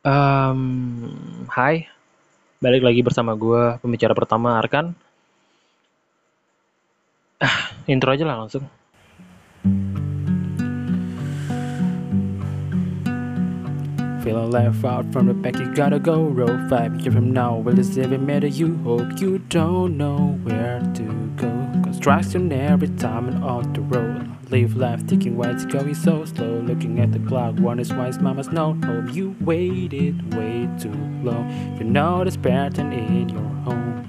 Um, hai, balik lagi bersama gue pembicara pertama Arkan. Ah, intro aja lah langsung. Feeling left out from the back, you gotta go. Roll five years from now, will this ever matter? You hope you don't know where to go. Construction every time and off the road. Live life thinking why it's going so slow. Looking at the clock, wonders why his mama's not home. You waited way too long. You know this pattern in your home.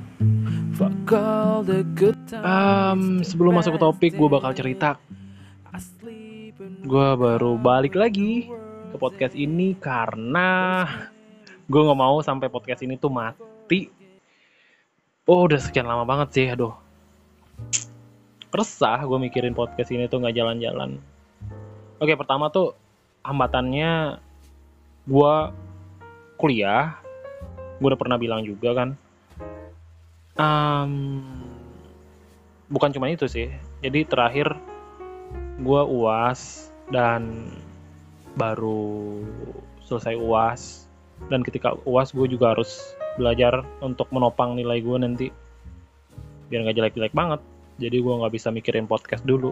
Fuck all the good times. Um, sebelum masuk ke topik, gue bakal cerita. Gue baru balik lagi ke podcast ini karena gue nggak mau sampai podcast ini tuh mati. Oh, udah sekian lama banget sih, aduh resah gue mikirin podcast ini tuh nggak jalan-jalan. Oke pertama tuh hambatannya gue kuliah. Gue udah pernah bilang juga kan. Um, bukan cuma itu sih. Jadi terakhir gue uas dan baru selesai uas dan ketika uas gue juga harus belajar untuk menopang nilai gue nanti. Biar nggak jelek-jelek banget jadi gue nggak bisa mikirin podcast dulu.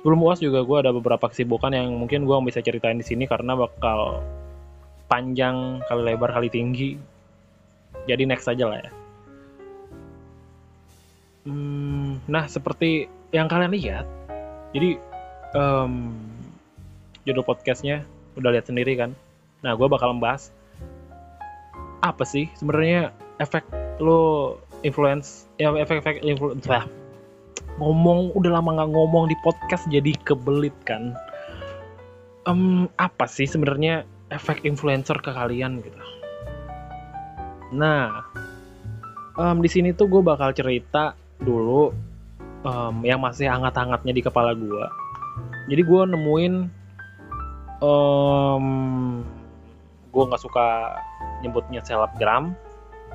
Sebelum uas juga gue ada beberapa kesibukan yang mungkin gue bisa ceritain di sini karena bakal panjang kali lebar kali tinggi. Jadi next aja lah ya. Hmm, nah seperti yang kalian lihat jadi um, judul podcastnya udah lihat sendiri kan? Nah gue bakal membahas apa sih sebenarnya efek lo influence ya efek-efek influence lah ngomong udah lama nggak ngomong di podcast jadi kebelit kan. Um, apa sih sebenarnya efek influencer ke kalian gitu? Nah um, di sini tuh gue bakal cerita dulu um, yang masih hangat-hangatnya di kepala gue jadi gue nemuin um, gue nggak suka nyebutnya selebgram.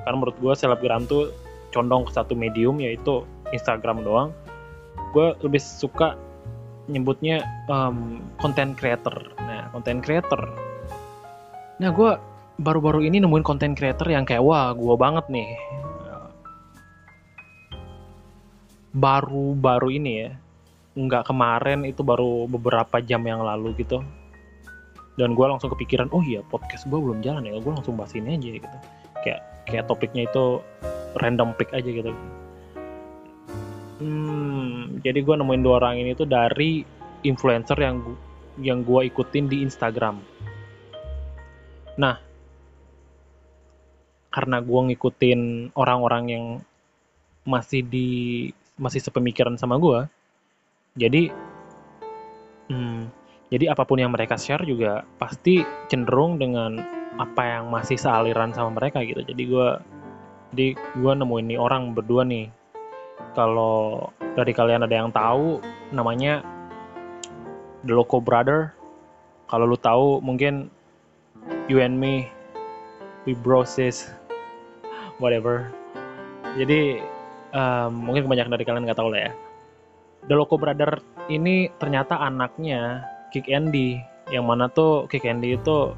Karena menurut gue selebgram tuh condong ke satu medium yaitu Instagram doang. Gue lebih suka nyebutnya um, content creator. Nah content creator. Nah gue baru-baru ini nemuin content creator yang kayak wah gue banget nih. Baru-baru ini ya nggak kemarin itu baru beberapa jam yang lalu gitu. Dan gue langsung kepikiran oh iya podcast gue belum jalan ya gue langsung bahas ini aja gitu. Kayak kayak topiknya itu random pick aja gitu. Hmm, jadi gue nemuin dua orang ini tuh dari influencer yang yang gue ikutin di Instagram. Nah karena gue ngikutin orang-orang yang masih di masih sepemikiran sama gue jadi hmm, jadi apa pun yang mereka share juga pasti cenderung dengan apa yang masih sealiran sama mereka gitu. Jadi gue jadi gue nemuin nih orang berdua nih. Kalau dari kalian ada yang tahu namanya The Loco Brother. Kalau lu tahu mungkin you and me we broses whatever. Jadi um, mungkin kebanyakan dari kalian nggak tahu lah ya. The Loco Brother ini ternyata anaknya Kick Andy yang mana tuh Kick Andy itu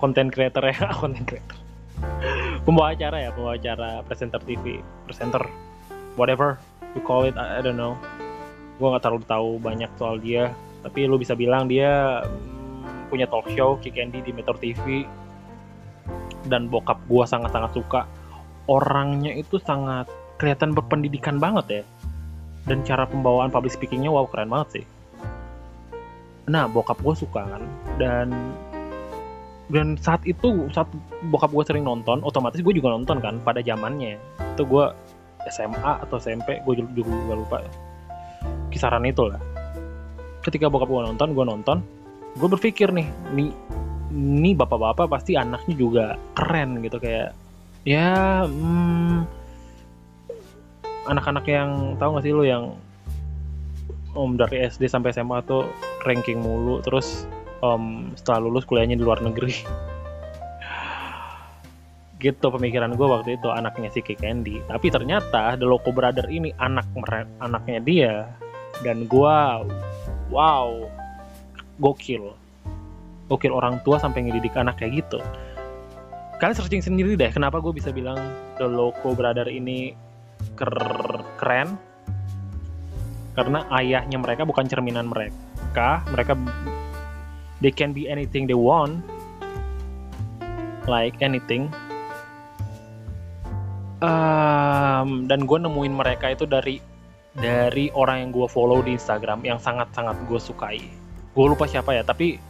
konten ah, creator ya konten creator pembawa acara ya pembawa acara presenter TV presenter whatever you call it I, I don't know. Gue nggak terlalu tahu banyak soal dia tapi lu bisa bilang dia mm, punya talk show Kick Andy di Metro TV dan bokap gue sangat-sangat suka. Orangnya itu sangat kelihatan berpendidikan banget ya. Dan cara pembawaan public speakingnya wow keren banget sih. Nah bokap gue suka kan. Dan dan saat itu saat bokap gue sering nonton otomatis gue juga nonton kan pada zamannya. Itu gue SMA atau SMP gue juga, lupa. Kisaran itu lah. Ketika bokap gue nonton gue nonton gue berpikir nih nih ini bapak-bapak pasti anaknya juga keren gitu. Kayak ya hmm, anak-anak yang tahu gak sih lo yang om dari SD sampai SMA tuh ranking mulu terus um, setelah lulus kuliahnya di luar negeri. Gitu pemikiran gue waktu itu anaknya si Candy tapi ternyata The Loco Brother ini anak anaknya dia. Dan gue wow gokil. Gokil orang tua sampai ngedidik anak kayak gitu. Kalian searching sendiri deh kenapa gue bisa bilang The Loco Brother ini ker- keren? Karena ayahnya mereka bukan cerminan mereka mereka they can be anything they want like anything. Um, dan gue nemuin mereka itu dari dari orang yang gue follow di Instagram yang sangat-sangat gue sukai. Gue lupa siapa ya tapi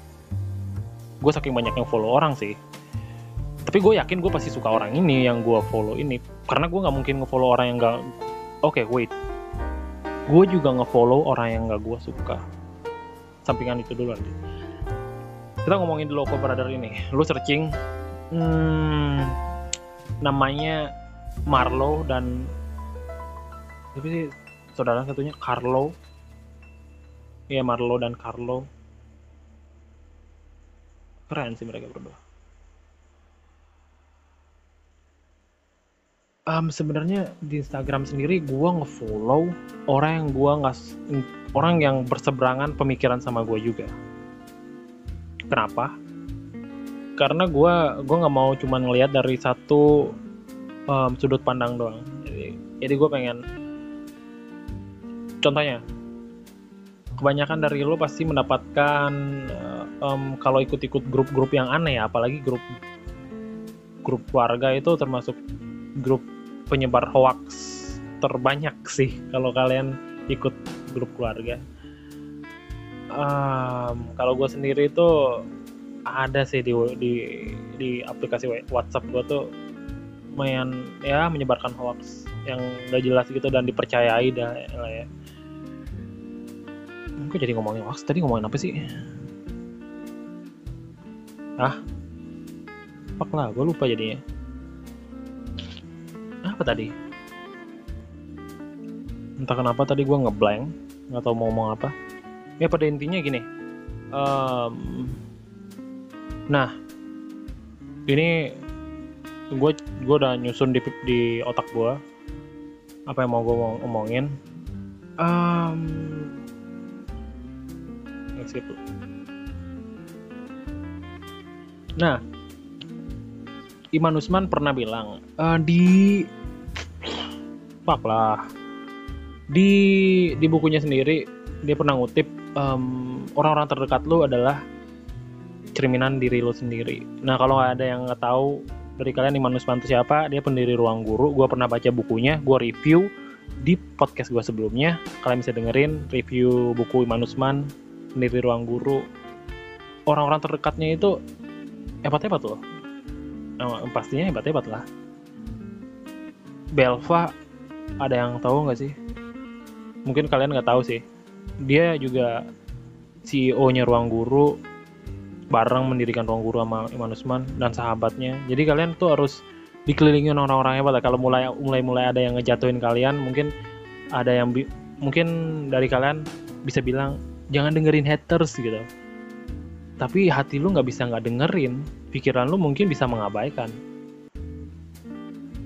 gue saking banyak yang follow orang sih. Tapi gue yakin gue pasti suka orang ini yang gue follow ini karena gue nggak mungkin ngefollow orang yang nggak oke okay, wait. Gue juga ngefollow orang yang nggak gue suka. Sampingan itu dulu nanti kita ngomongin dulu Loco Brother ini. Lu searching hmm, namanya Marlo dan tapi sih saudara satunya? Carlo. Iya Marlo dan Carlo. Keren sih mereka berdua. Um, sebenarnya di Instagram sendiri gue ngefollow orang yang gue nggak orang yang berseberangan pemikiran sama gue juga kenapa? Karena gue gue nggak mau cuma ngelihat dari satu um, sudut pandang doang. Jadi jadi gue pengen contohnya kebanyakan dari lo pasti mendapatkan um, kalau ikut-ikut grup-grup yang aneh ya apalagi grup grup keluarga itu termasuk grup penyebar hoax terbanyak sih kalau kalian ikut grup keluarga um, kalau gue sendiri itu ada sih di di di aplikasi WhatsApp gue tuh lumayan ya menyebarkan hoax yang gak jelas gitu dan dipercayai dah ya. Gue jadi ngomongin hoax tadi ngomongin apa sih? Ah, fuck lah, gue lupa jadinya. Apa tadi? Entah kenapa tadi gue ngeblank, nggak tahu mau ngomong apa. Ya pada intinya gini. Um, nah, ini gue gue udah nyusun di di otak gue apa yang mau gue ngomongin um, nah Iman Usman pernah bilang uh, di fuck lah di di bukunya sendiri dia pernah ngutip um, orang-orang terdekat lu adalah cerminan diri lu sendiri. Nah kalau nggak ada yang nggak tahu dari kalian Iman Usman itu siapa dia pendiri ruang guru. Gue pernah baca bukunya gue review di podcast gue sebelumnya. Kalian bisa dengerin review buku Iman Usman pendiri ruang guru. Orang-orang terdekatnya itu hebat-hebat loh. Nah, pastinya hebat-hebat lah. Belva ada yang tahu nggak sih? Mungkin kalian nggak tahu sih dia juga CEO-nya ruang guru bareng mendirikan ruang guru sama Iman Usman dan sahabatnya. Jadi kalian tuh harus dikelilingi orang-orang hebat. Kalau mulai mulai mulai ada yang ngejatuhin kalian, mungkin ada yang mungkin dari kalian bisa bilang jangan dengerin haters gitu. Tapi hati lu nggak bisa nggak dengerin, pikiran lu mungkin bisa mengabaikan.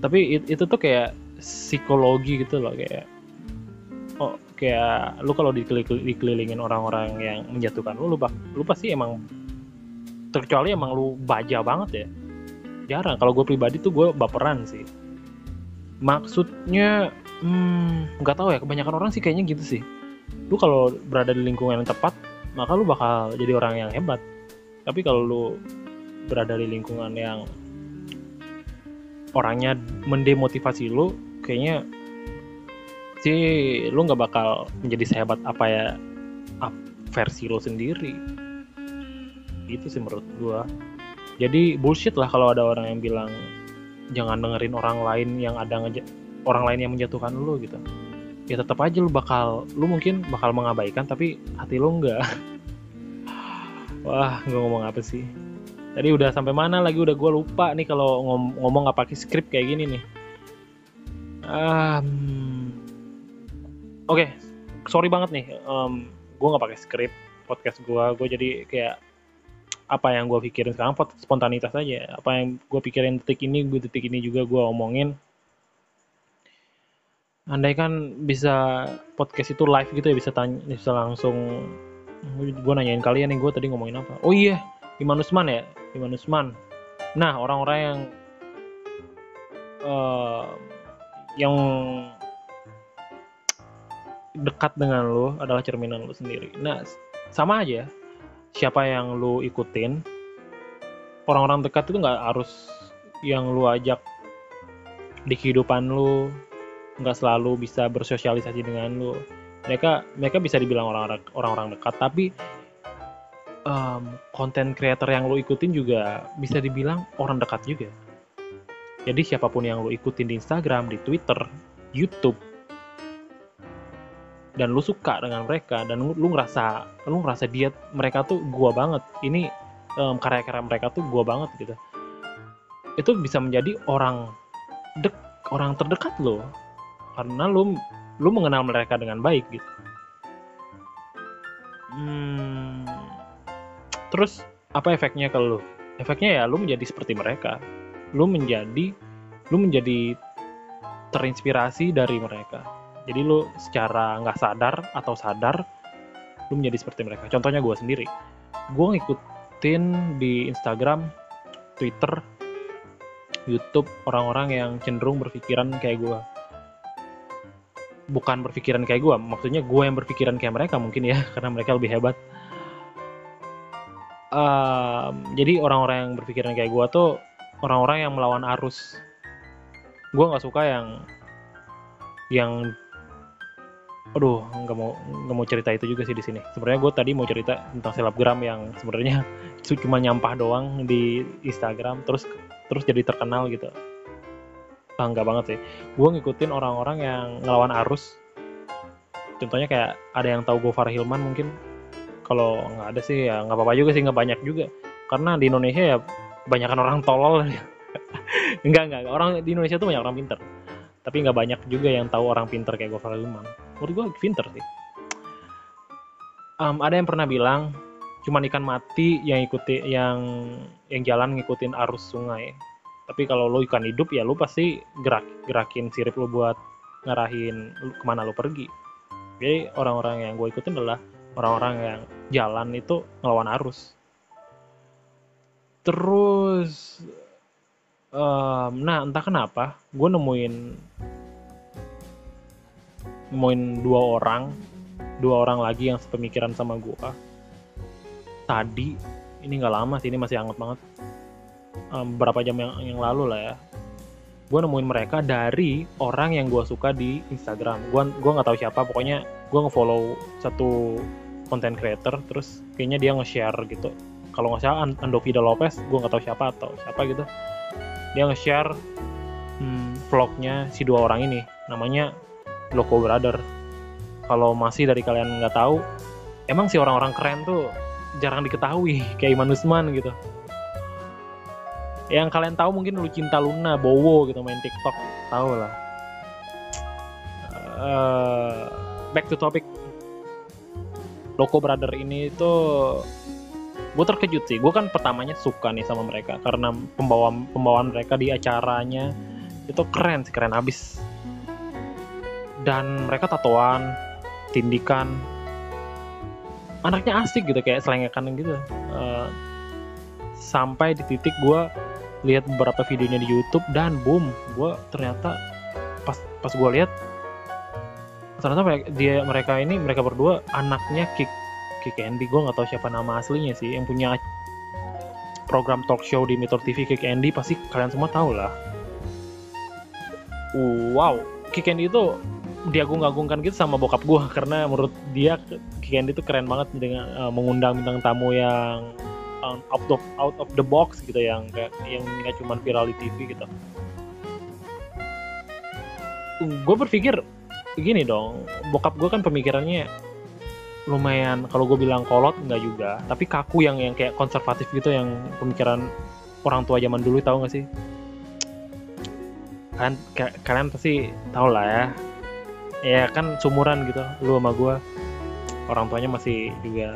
Tapi it, itu tuh kayak psikologi gitu loh kayak kayak lu kalau dikelilingin orang-orang yang menjatuhkan lu lu, lu pasti emang terkecuali emang lu baja banget ya. Jarang. Kalau gue pribadi tuh gue baperan sih. Maksudnya hmm, nggak tahu ya kebanyakan orang sih kayaknya gitu sih. Lu kalau berada di lingkungan yang tepat maka lu bakal jadi orang yang hebat. Tapi kalau lu berada di lingkungan yang orangnya mendemotivasi lu kayaknya sih lu nggak bakal menjadi sehebat apa ya versi lo sendiri. Itu sih menurut gua. Jadi bullshit lah kalau ada orang yang bilang jangan dengerin orang lain yang ada orang lain yang menjatuhkan lu gitu. Ya tetap aja lu bakal lu mungkin bakal mengabaikan tapi hati lu enggak wah gue ngomong apa sih? Tadi udah sampai mana lagi? Udah gue lupa nih kalau ngom ngomong nggak pakai skrip kayak gini nih. Um, oke okay. sorry banget nih um, gue nggak pakai skrip podcast gue gue jadi kayak apa yang gue pikirin sekarang spontanitas aja. Apa yang gue pikirin detik ini gue detik ini juga gue omongin. Andai kan bisa podcast itu live gitu ya bisa tanya bisa langsung gue nanyain kalian nih gue tadi ngomongin apa? Oh iya Iman Usman ya? Iman Usman. Nah orang-orang yang eh, yang dekat dengan lo adalah cerminan lo sendiri. Nah sama aja. Siapa yang lo ikutin orang-orang dekat itu nggak harus yang lu ajak di kehidupan lu nggak selalu bisa bersosialisasi dengan lu. Mereka mereka bisa dibilang orang-orang dekat tapi konten creator yang lu ikutin juga bisa dibilang orang dekat juga. Jadi siapa pun yang lu ikutin di Instagram di Twitter YouTube dan lu suka dengan mereka dan lu, lu ngerasa lu ngerasa dia mereka tuh gua banget. Ini em, karya-karya mereka tuh gua banget gitu. Itu bisa menjadi orang dek orang terdekat lo karena lu lu mengenal mereka dengan baik gitu. Hmm, terus apa efeknya ke lu? Efeknya ya lu menjadi seperti mereka. Lu menjadi lu menjadi terinspirasi dari mereka jadi lu secara nggak sadar atau sadar lu menjadi seperti mereka. Contohnya gue sendiri. Gue ngikutin di Instagram Twitter YouTube orang-orang yang cenderung berpikiran kayak gue bukan berpikiran kayak gue maksudnya gue yang berpikiran kayak mereka mungkin ya karena mereka lebih hebat. Ehm, jadi orang-orang yang berpikiran kayak gue tuh orang-orang yang melawan arus. Gue nggak suka yang yang aduh nggak mau nggak mau cerita itu juga sih di sini. Sebenarnya gue tadi mau cerita tentang selebgram yang sebenarnya cu- cuma nyampah doang di Instagram terus terus jadi terkenal gitu. Ah, nggak banget sih. Gue ngikutin orang-orang yang ngelawan arus. Contohnya kayak ada yang tahu Gofar Hilman mungkin. Kalau nggak ada sih ya nggak apa-apa juga sih nggak banyak juga. Karena di Indonesia ya kebanyakan orang tolol. Enggak enggak orang di Indonesia tuh banyak orang pinter. Tapi nggak banyak juga yang tahu orang pinter kayak Gofar Hilman menurut gue pinter sih. Em, ada yang pernah bilang cuman ikan mati yang ikuti yang yang jalan ngikutin arus sungai. Tapi kalau lo ikan hidup ya lo pasti gerak gerakin sirip lo buat ngarahin ke mana lo pergi. Jadi orang-orang yang gue ikutin adalah orang-orang yang jalan itu ngelawan arus. Terus em, nah entah kenapa gue nemuin nemuin dua orang dua orang lagi yang sepemikiran sama gue tadi ini nggak lama sih ini masih hangat banget. Em, beberapa jam yang yang lalu lah ya. Gue nemuin mereka dari orang yang gue suka di Instagram. Gue gua nggak tahu siapa pokoknya gue ngefollow satu content creator terus kayaknya dia nge-share gitu. Kalau nggak salah An- Andovida Lopez gue nggak tahu siapa atau siapa gitu. Dia nge-share hmm, vlognya si dua orang ini. Namanya Loco Brother. Kalau masih dari kalian nggak tahu emang si orang-orang keren tuh jarang diketahui kayak Iman Usman gitu. Yang kalian tahu mungkin lu cinta Luna Bowo gitu main TikTok. Tahu lah. Eh, back to topic. Loco Brother ini tuh gue terkejut sih. Gue kan pertamanya suka nih sama mereka karena pembawaan pembawaan mereka di acaranya itu keren sih keren abis dan mereka tatoan tindikan. Anaknya asik gitu kayak selengekan gitu. Eh, sampai di titik gue lihat beberapa videonya di YouTube dan boom gue ternyata pas pas gue lihat ternyata dia mereka ini mereka berdua anaknya Kick Kick Andy gue nggak tahu siapa nama aslinya sih yang punya program talk show di Metro TV Kick Andy pasti kalian semua tahu lah. Wow Kick Andy itu diagung-agungkan gitu sama bokap gue karena menurut dia Kick Andy itu keren banget dengan eh, mengundang bintang tamu yang um, out of out of the box gitu yang kayak yang nggak cuma viral di TV gitu. Gue berpikir gini dong, bokap gue kan pemikirannya lumayan kalau gue bilang kolot nggak juga, tapi kaku yang yang kayak konservatif gitu yang pemikiran orang tua zaman dulu tahu nggak sih? Kalian ka- kalian pasti tahu lah ya. Ya kan sumuran gitu, lu sama gue orang tuanya masih juga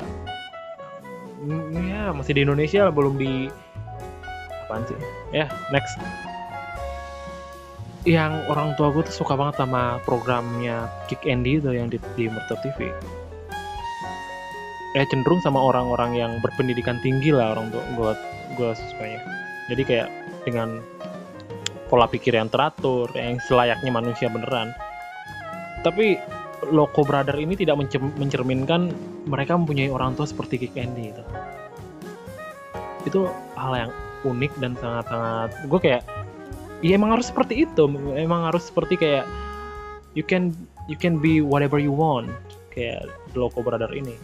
Mm, ya masih di Indonesia belum di apaan sih? Ya next. Yang orang tua gue tuh suka banget sama programnya Kick Andy itu yang di, di Merto TV eh cenderung sama orang-orang yang berpendidikan tinggi lah orang tua gue gue sukanya. Jadi kayak dengan pola pikir yang teratur yang selayaknya manusia beneran tapi Loco Brother ini tidak mencer- mencerminkan mereka mempunyai orang tua seperti Kick Andy itu itu hal yang unik dan sangat-sangat gue kayak ya emang harus seperti itu. Emang harus seperti kayak you can you can be whatever you want kayak Loco Brother ini.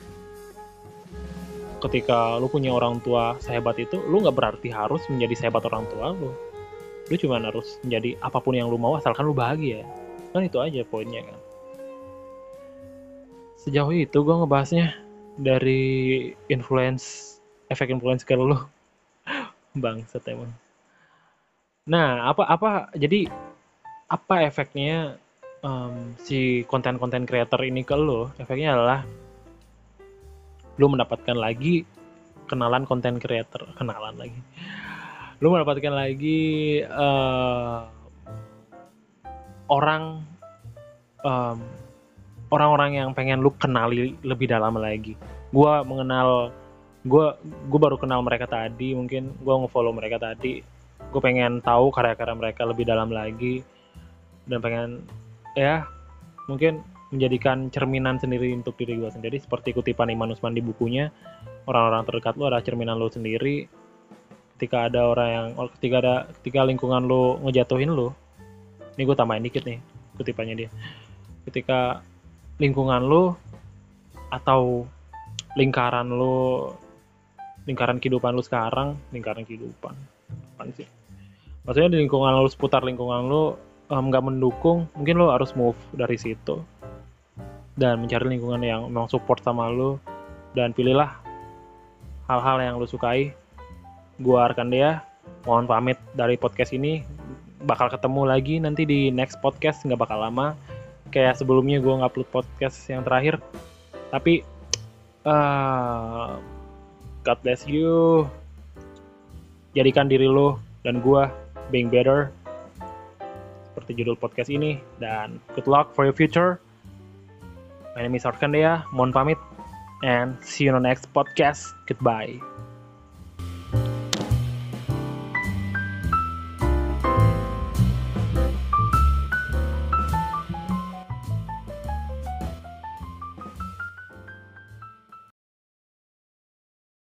Ketika lu punya orang tua sehebat itu lu nggak berarti harus menjadi sehebat orang tua lu. Lu cuma harus menjadi apa pun yang lu mau asalkan lu bahagia. Kan itu aja poinnya kan sejauh itu gue ngebahasnya dari influence efek influence ke lu. Bang emang. Nah apa apa jadi apa efeknya em, si konten-konten creator ini ke lu? Efeknya adalah lu mendapatkan lagi kenalan konten creator kenalan lagi. Lu mendapatkan lagi eh, orang em, orang-orang yang pengen lu kenali lebih dalam lagi. Gua mengenal gua gua baru kenal mereka tadi mungkin. Gua ngefollow mereka tadi. Gue pengen tahu karya-karya mereka lebih dalam lagi. Dan pengen ya mungkin menjadikan cerminan sendiri untuk diri gue sendiri. Seperti kutipan Iman Usman di bukunya orang-orang terdekat lo adalah cerminan lo sendiri. Ketika ada orang yang oh, ketika ada ketika lingkungan lo ngejatuhin lo ini gue tambahin dikit nih kutipannya dia. Ketika lingkungan lo atau lingkaran lo lingkaran kehidupan lo sekarang lingkaran kehidupan apaan sih. Maksudnya di lingkungan lo seputar lingkungan lo nggak mendukung mungkin lo harus move dari situ dan mencari lingkungan yang memang support sama lo dan pilihlah hal-hal yang lo sukai. Gua Arkandea mohon pamit dari podcast ini. Bakal ketemu lagi nanti di next podcast nggak bakal lama kayak sebelumnya gua nggak upload podcast yang terakhir. Tapi eh, God bless you. Jadikan diri lo dan gua being better. Seperti judul podcast ini. Dan good luck for your future. My name is Arkandea mohon pamit. And see you on the next podcast. Goodbye